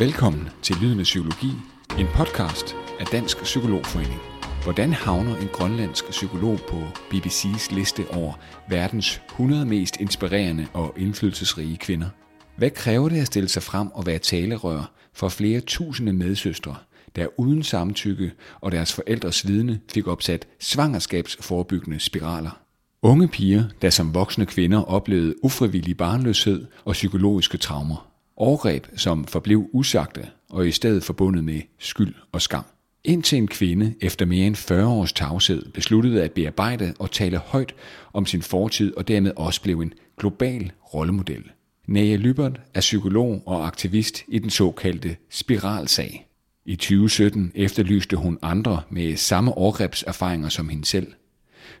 Velkommen til Lyden af Psykologi, en podcast af Dansk Psykologforening. Hvordan havner en grønlandsk psykolog på BBC's liste over verdens 100 mest inspirerende og indflydelsesrige kvinder? Hvad kræver det at stille sig frem og være talerør for flere tusinde medsøstre, der uden samtykke og deres forældres vidne fik opsat svangerskabsforebyggende spiraler? Unge piger, der som voksne kvinder oplevede ufrivillig barnløshed og psykologiske traumer. Overgreb, som forblev usagte og i stedet forbundet med skyld og skam. Indtil en kvinde efter mere end 40 års tavshed besluttede at bearbejde og tale højt om sin fortid og dermed også blev en global rollemodel. Naja Lybert er psykolog og aktivist i den såkaldte spiralsag. I 2017 efterlyste hun andre med samme overgrebserfaringer som hende selv.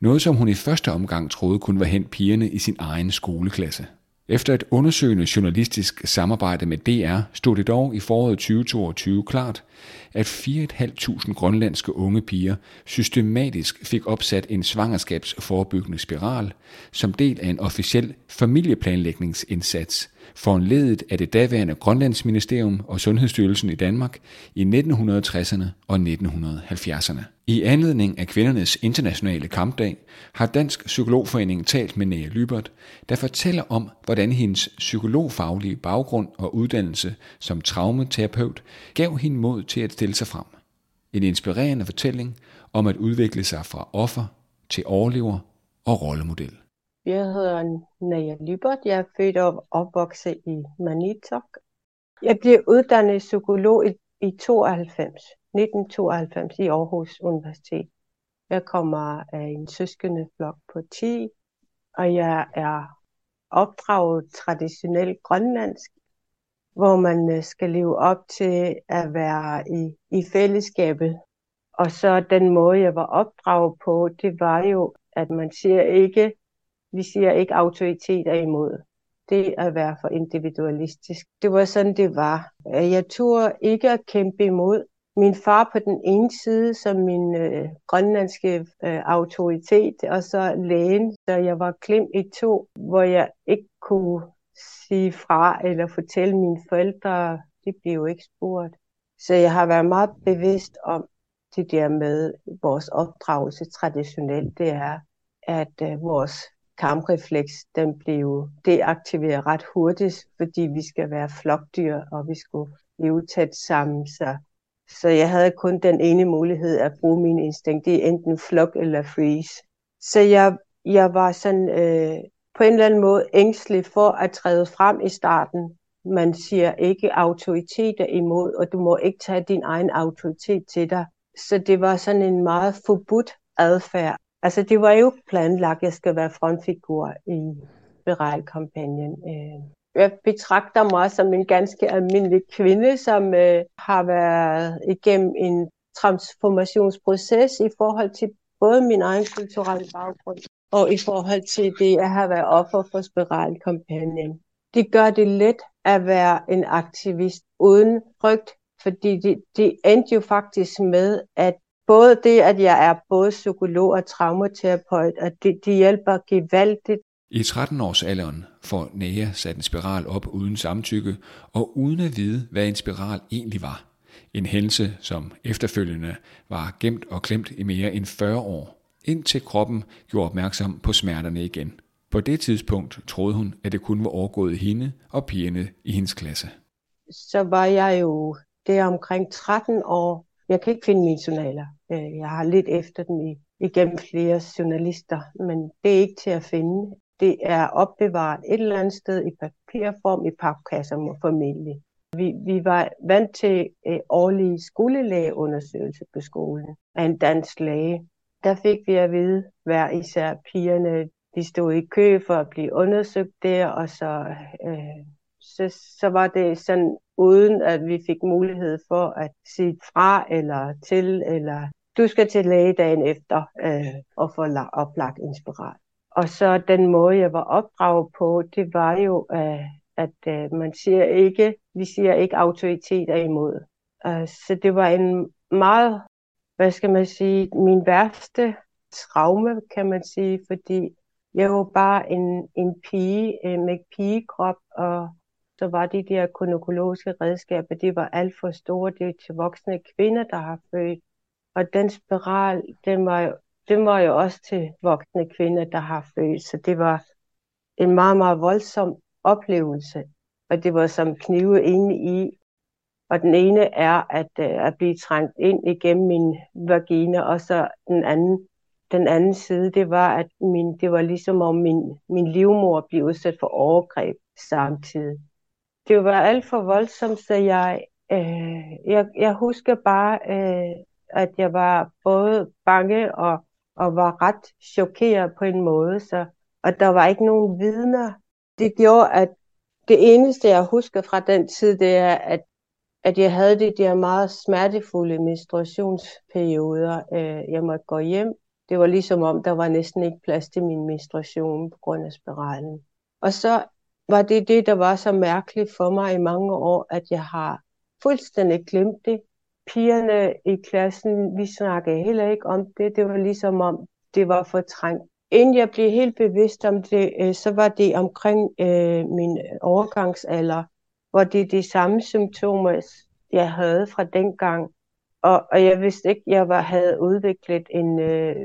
Noget som hun i første omgang troede kun var hent pigerne i sin egen skoleklasse. Efter et undersøgende journalistisk samarbejde med DR stod det dog i foråret 2022 klart, at 4.500 grønlandske unge piger systematisk fik opsat en svangerskabsforebyggende spiral som del af en officiel familieplanlægningsindsats, foranledet af det daværende Grønlandsministerium og Sundhedsstyrelsen i Danmark i 1960'erne og 1970'erne. I anledning af kvindernes internationale kampdag har Dansk Psykologforening talt med Nea Lybert, der fortæller om, hvordan hendes psykologfaglige baggrund og uddannelse som traumaterapeut gav hende mod til at stille sig frem. En inspirerende fortælling om at udvikle sig fra offer til overlever og rollemodel. Jeg hedder Naja Lybert. Jeg er født og opvokset i Manitok. Jeg blev uddannet psykolog i, i 92, 1992 i Aarhus Universitet. Jeg kommer af en søskende flok på 10, og jeg er opdraget traditionelt grønlandsk, hvor man øh, skal leve op til at være i, i fællesskabet. Og så den måde, jeg var opdraget på, det var jo, at man siger ikke, vi siger ikke autoriteter imod. Det er at være for individualistisk. Det var sådan, det var. Jeg turde ikke at kæmpe imod. Min far på den ene side som min øh, grønlandske øh, autoritet, og så lægen, så jeg var klemt i to, hvor jeg ikke kunne sige fra eller fortælle mine forældre, det blev jo ikke spurgt. Så jeg har været meget bevidst om det der med vores opdragelse traditionelt, det er, at øh, vores kamprefleks, den blev deaktiveret ret hurtigt, fordi vi skal være flokdyr, og vi skulle leve tæt sammen. Så, så jeg havde kun den ene mulighed at bruge min instinkt, det er enten flok eller freeze. Så jeg, jeg var sådan øh, på en eller anden måde ængstelig for at træde frem i starten. Man siger ikke autoriteter imod, og du må ikke tage din egen autoritet til dig. Så det var sådan en meget forbudt adfærd. Altså det var jo planlagt, at jeg skal være frontfigur i Beral-kampagnen. Øh, jeg betragter mig som en ganske almindelig kvinde, som øh, har været igennem en transformationsproces i forhold til både min egen kulturelle baggrund og i forhold til det at have været offer for spiralkampagnen. Det gør det let at være en aktivist uden frygt, fordi det, det endte jo faktisk med, at både det, at jeg er både psykolog og traumaterapeut, at det, det hjælper gevaldigt. I 13 alderen får Nea sat en spiral op uden samtykke og uden at vide, hvad en spiral egentlig var. En hændelse, som efterfølgende var gemt og klemt i mere end 40 år, indtil kroppen gjorde opmærksom på smerterne igen. På det tidspunkt troede hun, at det kun var overgået hende og pigerne i hendes klasse. Så var jeg jo der omkring 13 år. Jeg kan ikke finde mine journaler. Øh, jeg har lidt efter dem igennem flere journalister, men det er ikke til at finde. Det er opbevaret et eller andet sted i papirform i papkasser med familie. Vi, vi var vant til øh, årlige årlig skolelægeundersøgelse på skolen af en dansk læge. Der fik vi at vide, hver især pigerne, de stod i kø for at blive undersøgt der, og så, øh, så, så var det sådan, uden at vi fik mulighed for at sige fra eller til, eller du skal til læge dagen efter øh, og få oplagt en spiral. Og så den måde, jeg var opdraget på, det var jo, øh, at øh, man siger ikke, vi siger ikke autoriteter imod. Uh, så det var en meget, hvad skal man sige, min værste traume, kan man sige, fordi jeg var bare en, en pige øh, med pigekrop, og så var de der gynækologiske redskaber, de var alt for store. Det er til voksne kvinder, der har født. Og den spiral, den var, den var jo også til voksne kvinder, der har født. Så det var en meget, meget voldsom oplevelse. Og det var som knive inde i. Og den ene er at, øh, at blive trængt ind igennem min vagina, og så den anden, den anden side, det var, at min, det var ligesom om min, min livmor blev udsat for overgreb samtidig. Det var alt for voldsomt, så jeg, øh, jeg, jeg husker bare, øh, at jeg var både bange og, og var ret chokeret på en måde, så, og der var ikke nogen vidner. Det gjorde, at det eneste, jeg husker fra den tid, det er, at, at jeg havde de der meget smertefulde menstruationsperioder. Øh, jeg måtte gå hjem. Det var ligesom om, der var næsten ikke plads til min menstruation på grund af spiralen. Og så var det det, der var så mærkeligt for mig i mange år, at jeg har fuldstændig glemt det. Pigerne i klassen, vi snakkede heller ikke om det. Det var ligesom om, det var fortrængt. Inden jeg blev helt bevidst om det, øh, så var det omkring øh, min overgangsalder, hvor det er de samme symptomer, jeg havde fra dengang. Og, og jeg vidste ikke, at jeg var, havde udviklet en øh,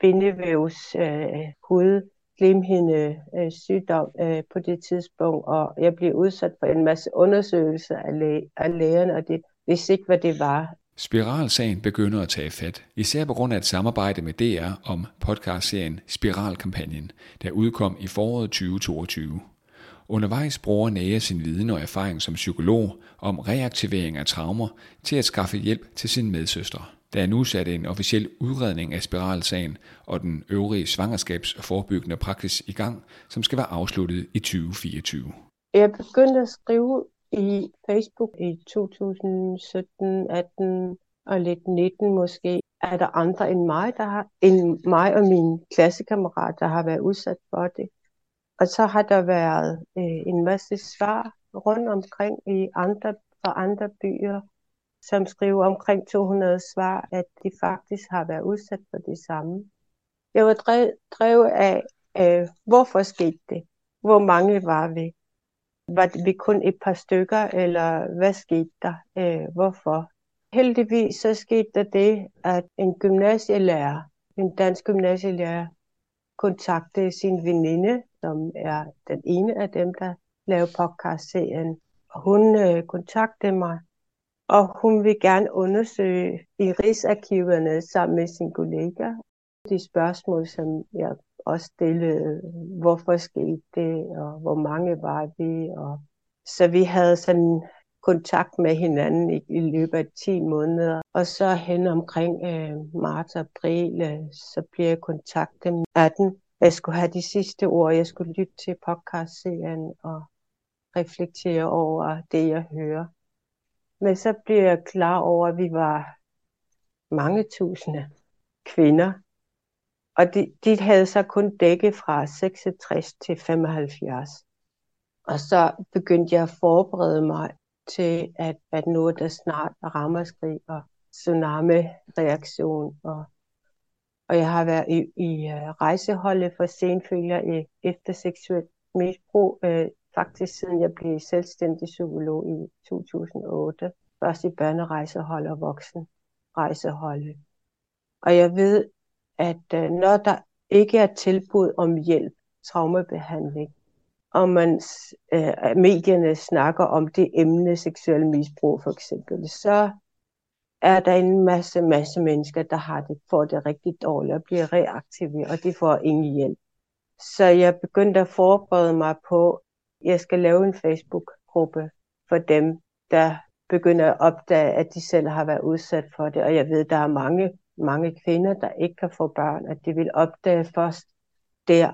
bindevævs øh, hud slimhinde øh, sygdom øh, på det tidspunkt, og jeg blev udsat for en masse undersøgelser af, læ- af lægerne, og det vidste ikke, hvad det var. Spiralsagen begynder at tage fat, især på grund af et samarbejde med DR om podcastserien Spiralkampagnen, der udkom i foråret 2022. Undervejs bruger Naja sin viden og erfaring som psykolog om reaktivering af traumer til at skaffe hjælp til sin medsøster. Der er nu sat en officiel udredning af spiralsagen og den øvrige svangerskabsforebyggende praksis i gang, som skal være afsluttet i 2024. Jeg begyndte at skrive i Facebook i 2017, 18 og lidt 19 måske. Er der andre end mig, der har, end mig og min klassekammerat, der har været udsat for det. Og så har der været øh, en masse svar rundt omkring i andre, fra andre byer, som skriver omkring 200 svar, at de faktisk har været udsat for det samme. Jeg var drevet af, øh, hvorfor skete det? Hvor mange var vi? Var vi kun et par stykker, eller hvad skete der? Øh, hvorfor? Heldigvis så skete der det, at en gymnasielærer, en dansk gymnasielærer, kontaktede sin veninde, som er den ene af dem, der laver podcast-serien. Hun øh, kontaktede mig og hun vil gerne undersøge i Rigsarkiverne sammen med sin kollega de spørgsmål, som jeg også stillede, hvorfor skete det, og hvor mange var vi, og så vi havde sådan kontakt med hinanden i, i løbet af 10 måneder. Og så hen omkring øh, marts og april, øh, så blev jeg kontaktet med 18. Jeg skulle have de sidste ord, jeg skulle lytte til podcastserien og reflektere over det, jeg hører. Men så blev jeg klar over, at vi var mange tusinde kvinder. Og de, de havde så kun dækket fra 66 til 75. Og så begyndte jeg at forberede mig til, at, at nu der snart rammerskrig og tsunami-reaktion. Og, og jeg har været i, i uh, rejseholdet for senfølger efter seksuelt misbrug uh, faktisk siden jeg blev selvstændig psykolog i 2008. Først i børnerejsehold og voksenrejseholdet. Og jeg ved, at øh, når der ikke er tilbud om hjælp, traumabehandling, og man, øh, medierne snakker om det emne, seksuel misbrug for eksempel, så er der en masse, masse mennesker, der har det, får det rigtig dårligt og bliver reaktive, og de får ingen hjælp. Så jeg begyndte at forberede mig på, jeg skal lave en Facebook-gruppe for dem, der begynder at opdage, at de selv har været udsat for det. Og jeg ved, der er mange, mange kvinder, der ikke kan få børn, at de vil opdage først der,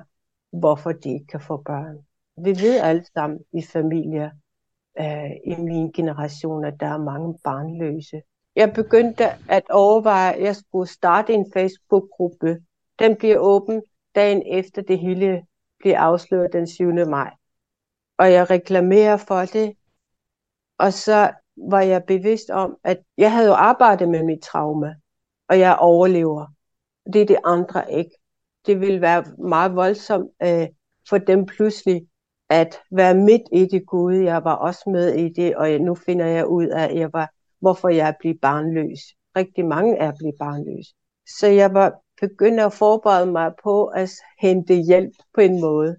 hvorfor de ikke kan få børn. Vi ved alle sammen i familier, øh, i min generation, at der er mange barnløse. Jeg begyndte at overveje, at jeg skulle starte en Facebook-gruppe. Den bliver åben dagen efter det hele bliver afsløret den 7. maj og jeg reklamerer for det. Og så var jeg bevidst om, at jeg havde jo arbejdet med mit trauma, og jeg overlever. Det er det andre ikke. Det vil være meget voldsomt øh, for dem pludselig at være midt i det gode. Jeg var også med i det, og nu finder jeg ud af, at jeg var, hvorfor jeg er blevet barnløs. Rigtig mange er blevet barnløs. Så jeg var begyndt at forberede mig på at hente hjælp på en måde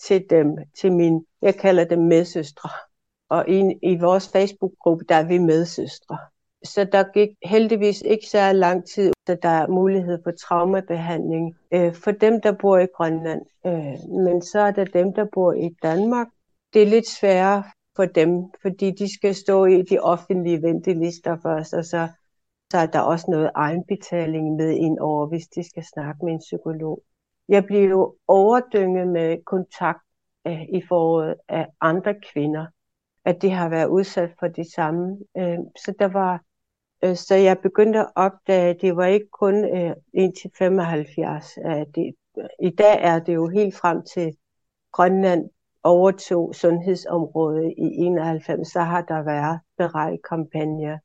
til dem, til min, jeg kalder dem medsøstre. Og i, i vores Facebook-gruppe, der er vi medsøstre. Så der gik heldigvis ikke så lang tid, så der er mulighed for traumabehandling øh, for dem, der bor i Grønland. Øh, men så er der dem, der bor i Danmark. Det er lidt sværere for dem, fordi de skal stå i de offentlige ventelister først, og så, så er der også noget egenbetaling med ind over, hvis de skal snakke med en psykolog. Jeg blev jo overdynget med kontakt øh, i foråret af andre kvinder, at de har været udsat for det samme. Øh, så der var øh, så jeg begyndte at opdage, at det var ikke kun øh, indtil 75. Det, I dag er det jo helt frem til Grønland overtog sundhedsområdet i 91, så har der været berejkampagner.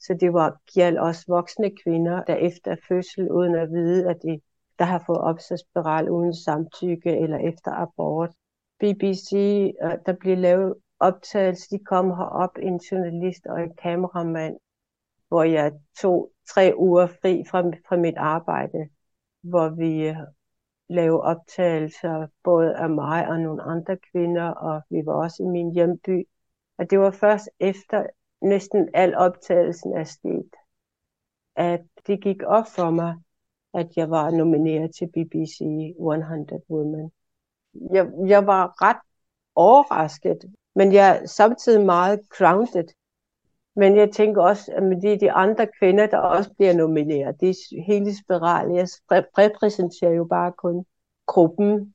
Så det var gjaldt også voksne kvinder, der efter fødsel, uden at vide, at de der har fået opsat spiral uden samtykke eller efter abort. BBC, øh, der blev lavet optagelse, de kom herop, en journalist og en kameramand, hvor jeg tog tre uger fri fra, fra mit arbejde, hvor vi øh, lave optagelser både af mig og nogle andre kvinder, og vi var også i min hjemby. Og det var først efter næsten al optagelsen er sket, at det gik op for mig, at jeg var nomineret til BBC 100 Women. Jeg, jeg var ret overrasket, men jeg er samtidig meget grounded men jeg tænker også, at med de, de andre kvinder, der også bliver nomineret, det er hele spiral. Jeg repræsenterer jo bare kun gruppen.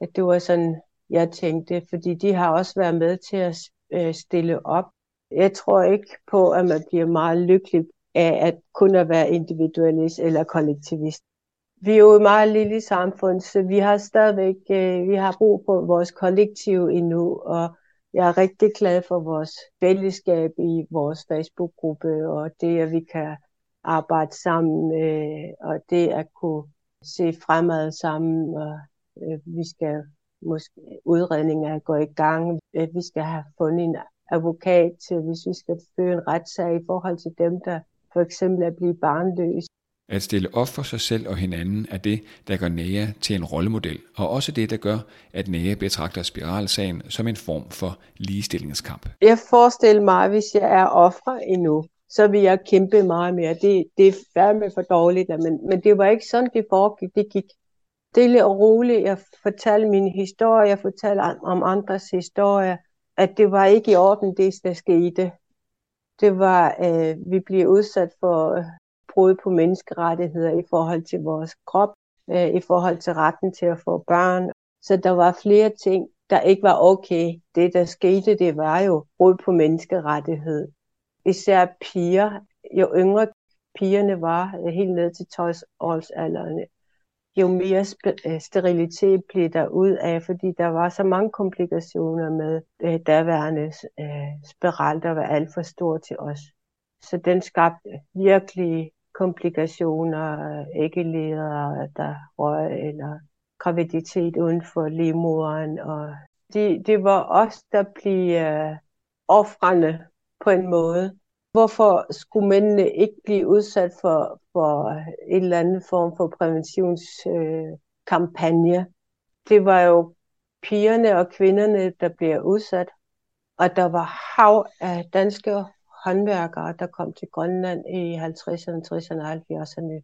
At det var sådan, jeg tænkte, fordi de har også været med til at øh, stille op. Jeg tror ikke på, at man bliver meget lykkelig af at kun at være individualist eller kollektivist. Vi er jo et meget lille samfund, så vi har stadigvæk øh, vi har brug for vores kollektiv endnu, og jeg er rigtig glad for vores fællesskab i vores Facebook-gruppe, og det, at vi kan arbejde sammen, øh, og det at kunne se fremad sammen, og øh, vi skal måske udredninger gå i gang, at vi skal have fundet en advokat til, hvis vi skal føre en retssag i forhold til dem, der for eksempel er blevet barnløse. At stille op for sig selv og hinanden er det, der gør Nea til en rollemodel, og også det, der gør, at Nea betragter spiralsagen som en form for ligestillingskamp. Jeg forestiller mig, hvis jeg er offer endnu, så vil jeg kæmpe meget mere. Det, det er fandme for dårligt, men, men det var ikke sådan, det foregik. Det gik stille og roligt. Jeg fortalte min historie, jeg fortalte om andres historie, at det var ikke i orden, det der skete. Det var, øh, vi blev udsat for brud på menneskerettigheder i forhold til vores krop, øh, i forhold til retten til at få børn. Så der var flere ting, der ikke var okay. Det, der skete, det var jo brud på menneskerettighed. Især piger, jo yngre pigerne var, øh, helt ned til 12-årsalderen, jo mere øh, sterilitet blev der ud af, fordi der var så mange komplikationer med øh, daværende øh, spiral, der var alt for stor til os. Så den skabte virkelig komplikationer, æggeleder, der røg, eller graviditet uden for livmoderen. Og det, det var os, der blev uh, øh, offrende på en måde. Hvorfor skulle mændene ikke blive udsat for, for en eller anden form for præventionskampagne? Uh, det var jo pigerne og kvinderne, der bliver udsat. Og der var hav af danske håndværkere, der kom til Grønland i 50'erne, 60'erne og 70'erne,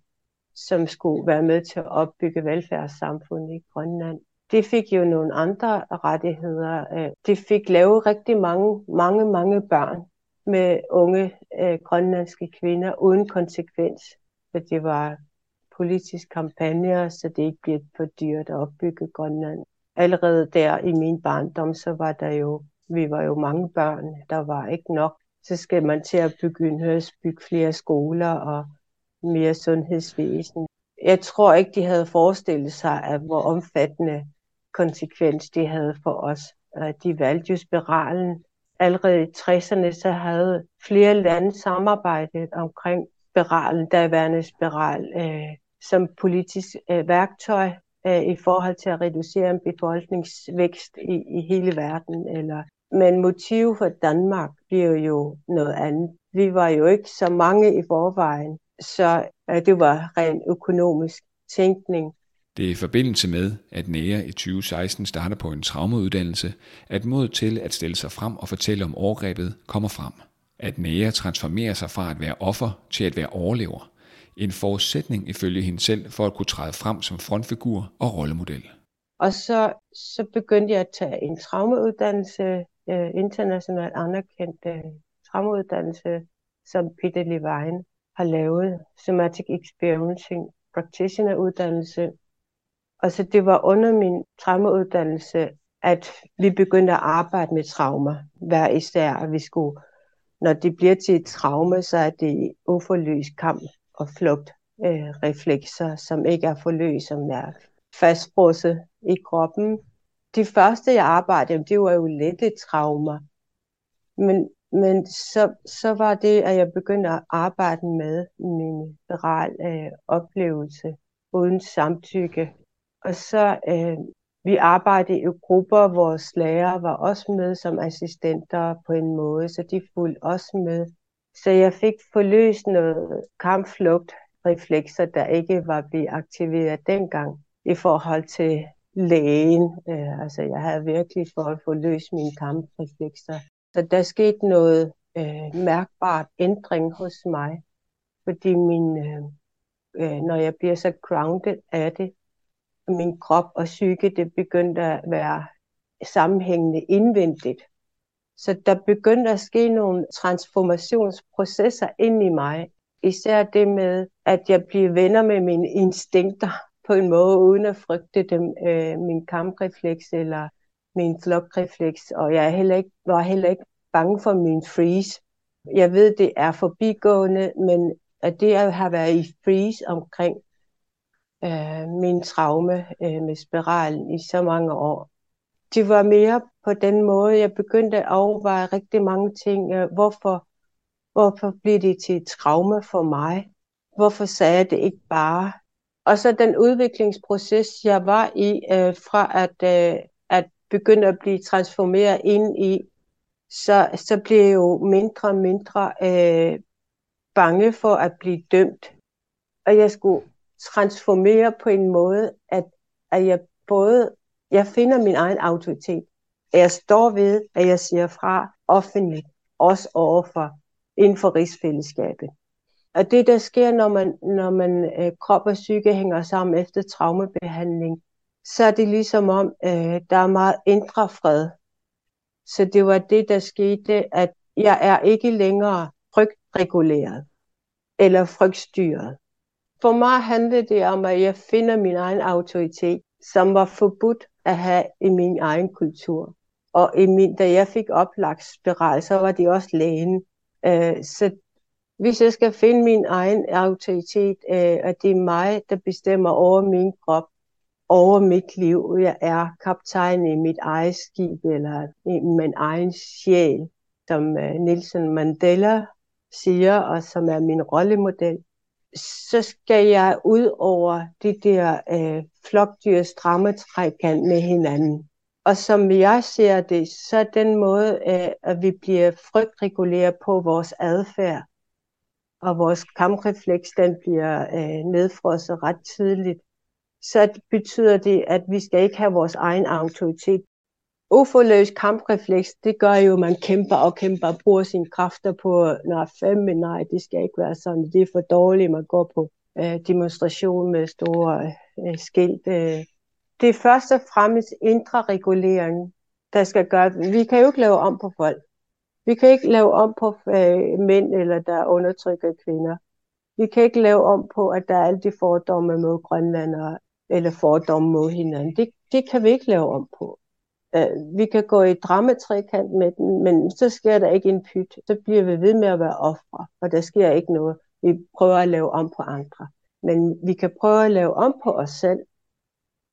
som skulle være med til at opbygge velfærdssamfundet i Grønland. Det fik jo nogle andre rettigheder. Øh, det fik lavet rigtig mange, mange, mange børn med unge øh, grønlandske kvinder uden konsekvens, for det var politisk kampagne, så det ikke blev for dyrt at opbygge Grønland. Allerede der i min barndom, så var der jo, vi var jo mange børn, der var ikke nok så skal man til at begynde at bygge flere skoler og mere sundhedsvæsen. Jeg tror ikke, de havde forestillet sig, at hvor omfattende konsekvens det havde for os. De valgte jo spiralen. Allerede i 60'erne så havde flere lande samarbejdet omkring spiralen, der spiral, øh, som politisk øh, værktøj. øh, i forhold til at reducere en befolkningsvækst i, i hele verden. Eller, men motiv for Danmark bliver jo noget andet. Vi var jo ikke så mange i forvejen, så det var ren økonomisk tænkning. Det er i forbindelse med, at NÆA i 2016 starter på en traumauddannelse, at mod til at stille sig frem og fortælle om overgrebet kommer frem. At NÆA transformerer sig fra at være offer til at være overlever. En forudsætning ifølge hende selv for at kunne træde frem som frontfigur og rollemodel. Og så, så begyndte jeg at tage en traumauddannelse, øh, internationalt anerkendt øh, traumauddannelse, som Peter Levine har lavet, Somatic Experiencing Practitioner uddannelse. Og så det var under min traumauddannelse, at vi begyndte at arbejde med traumer hver især, at vi skulle, når det bliver til et traume, så er det uforløst kamp og flugt øh, reflekser, som ikke er forløst, som er fastfrosset i kroppen. De første, jeg arbejdede det var jo lette traumer. Men, men så, så var det, at jeg begyndte at arbejde med min viral øh, oplevelse uden samtykke. Og så øh, vi arbejdede i grupper, vores lærere var også med som assistenter på en måde, så de fulgte også med. Så jeg fik forløst noget kampflugt reflekser, der ikke var blevet aktiveret dengang i forhold til lægen. Øh, altså jeg havde virkelig for at få løst mine kampreflekser. Så der skete noget øh, mærkbart ændring hos mig, fordi min, øh, øh, når jeg bliver så grounded af det, min krop og psyke, det begyndte at være sammenhængende indvendigt. Så der begyndte at ske nogle transformationsprocesser ind i mig. Især det med, at jeg bliver venner med mine instinkter på en måde, uden at frygte dem, øh, min kamprefleks eller min flokrefleks, Og jeg er heller ikke, var heller ikke bange for min freeze. Jeg ved, det er forbigående, men at det at have været i freeze omkring øh, min traume øh, med spiralen i så mange år, det var mere på den måde, jeg begyndte at overveje rigtig mange ting. Øh, hvorfor, hvorfor blev det til et traume for mig? Hvorfor sagde jeg det ikke bare? Og så den udviklingsproces, jeg var i, øh, fra at, øh, at begynde at blive transformeret ind i, så, så blev jeg jo mindre og mindre øh, bange for at blive dømt. Og jeg skulle transformere på en måde, at, at jeg både jeg finder min egen autoritet. At Jeg står ved, at jeg siger fra offentligt, også overfor inden for rigsfællesskabet. Og det, der sker, når man, når man øh, krop og psyke hænger sammen efter traumebehandling, så er det ligesom om, øh, der er meget indre fred. Så det var det, der skete, at jeg er ikke længere frygtreguleret eller frygtstyret. For mig handlede det om, at jeg finder min egen autoritet, som var forbudt at have i min egen kultur. Og i min, da jeg fik oplagt spiral, så var det også lægen. Øh, så hvis jeg skal finde min egen autoritet, øh, at det er mig, der bestemmer over min krop, over mit liv, jeg er kaptajn i mit eget skib, eller i min egen sjæl, som øh, Nelson Mandela siger, og som er min rollemodel, så skal jeg ud over de der øh, flokdyrs strammetrækant med hinanden. Og som jeg ser det, så er den måde, øh, at vi bliver frygtreguleret på vores adfærd, og vores kamprefleks, den bliver øh, nedfrosset ret tidligt, så betyder det, at vi skal ikke have vores egen autoritet. Uforløs kamprefleks, det gør jo, at man kæmper og kæmper og bruger sine kræfter på, nej, fem, men nej, det skal ikke være sådan, det er for dårligt, man går på øh, demonstration med store øh, skilt. Øh. Det er først og fremmest indre regulering, der skal gøre Vi kan jo ikke lave om på folk. Vi kan ikke lave om på øh, mænd, eller der undertrykker kvinder. Vi kan ikke lave om på, at der er alle de fordomme mod grønlandere, eller fordomme mod hinanden. Det, det kan vi ikke lave om på. Øh, vi kan gå i dramatrækant med den, men så sker der ikke en pyt. Så bliver vi ved med at være ofre, og der sker ikke noget. Vi prøver at lave om på andre. Men vi kan prøve at lave om på os selv.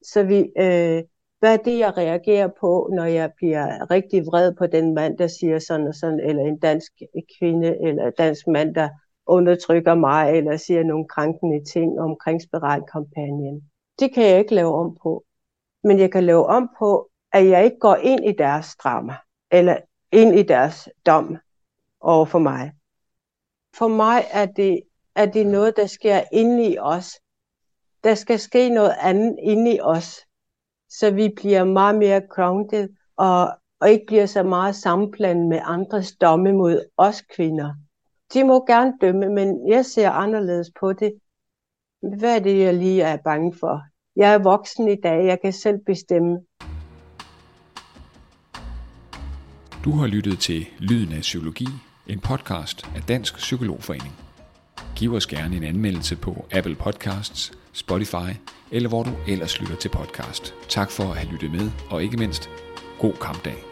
Så vi, øh, hvad er det, jeg reagerer på, når jeg bliver rigtig vred på den mand, der siger sådan og sådan, eller en dansk kvinde, eller en dansk mand, der undertrykker mig, eller siger nogle krænkende ting omkring spiralkampagnen. det kan jeg ikke lave om på. Men jeg kan lave om på, at jeg ikke går ind i deres drama, eller ind i deres dom over for mig. For mig er det, er det noget, der sker inde i os. Der skal ske noget andet inde i os, så vi bliver meget mere grounded, og, og ikke bliver så meget sammenblandet med andres domme mod os kvinder. De må gerne dømme, men jeg ser anderledes på det. Hvad er det, jeg lige er bange for? Jeg er voksen i dag, jeg kan selv bestemme. Du har lyttet til Lyden af Psykologi, en podcast af Dansk Psykologforening. Giv os gerne en anmeldelse på Apple Podcasts, Spotify eller hvor du ellers lytter til podcast. Tak for at have lyttet med, og ikke mindst, god kampdag.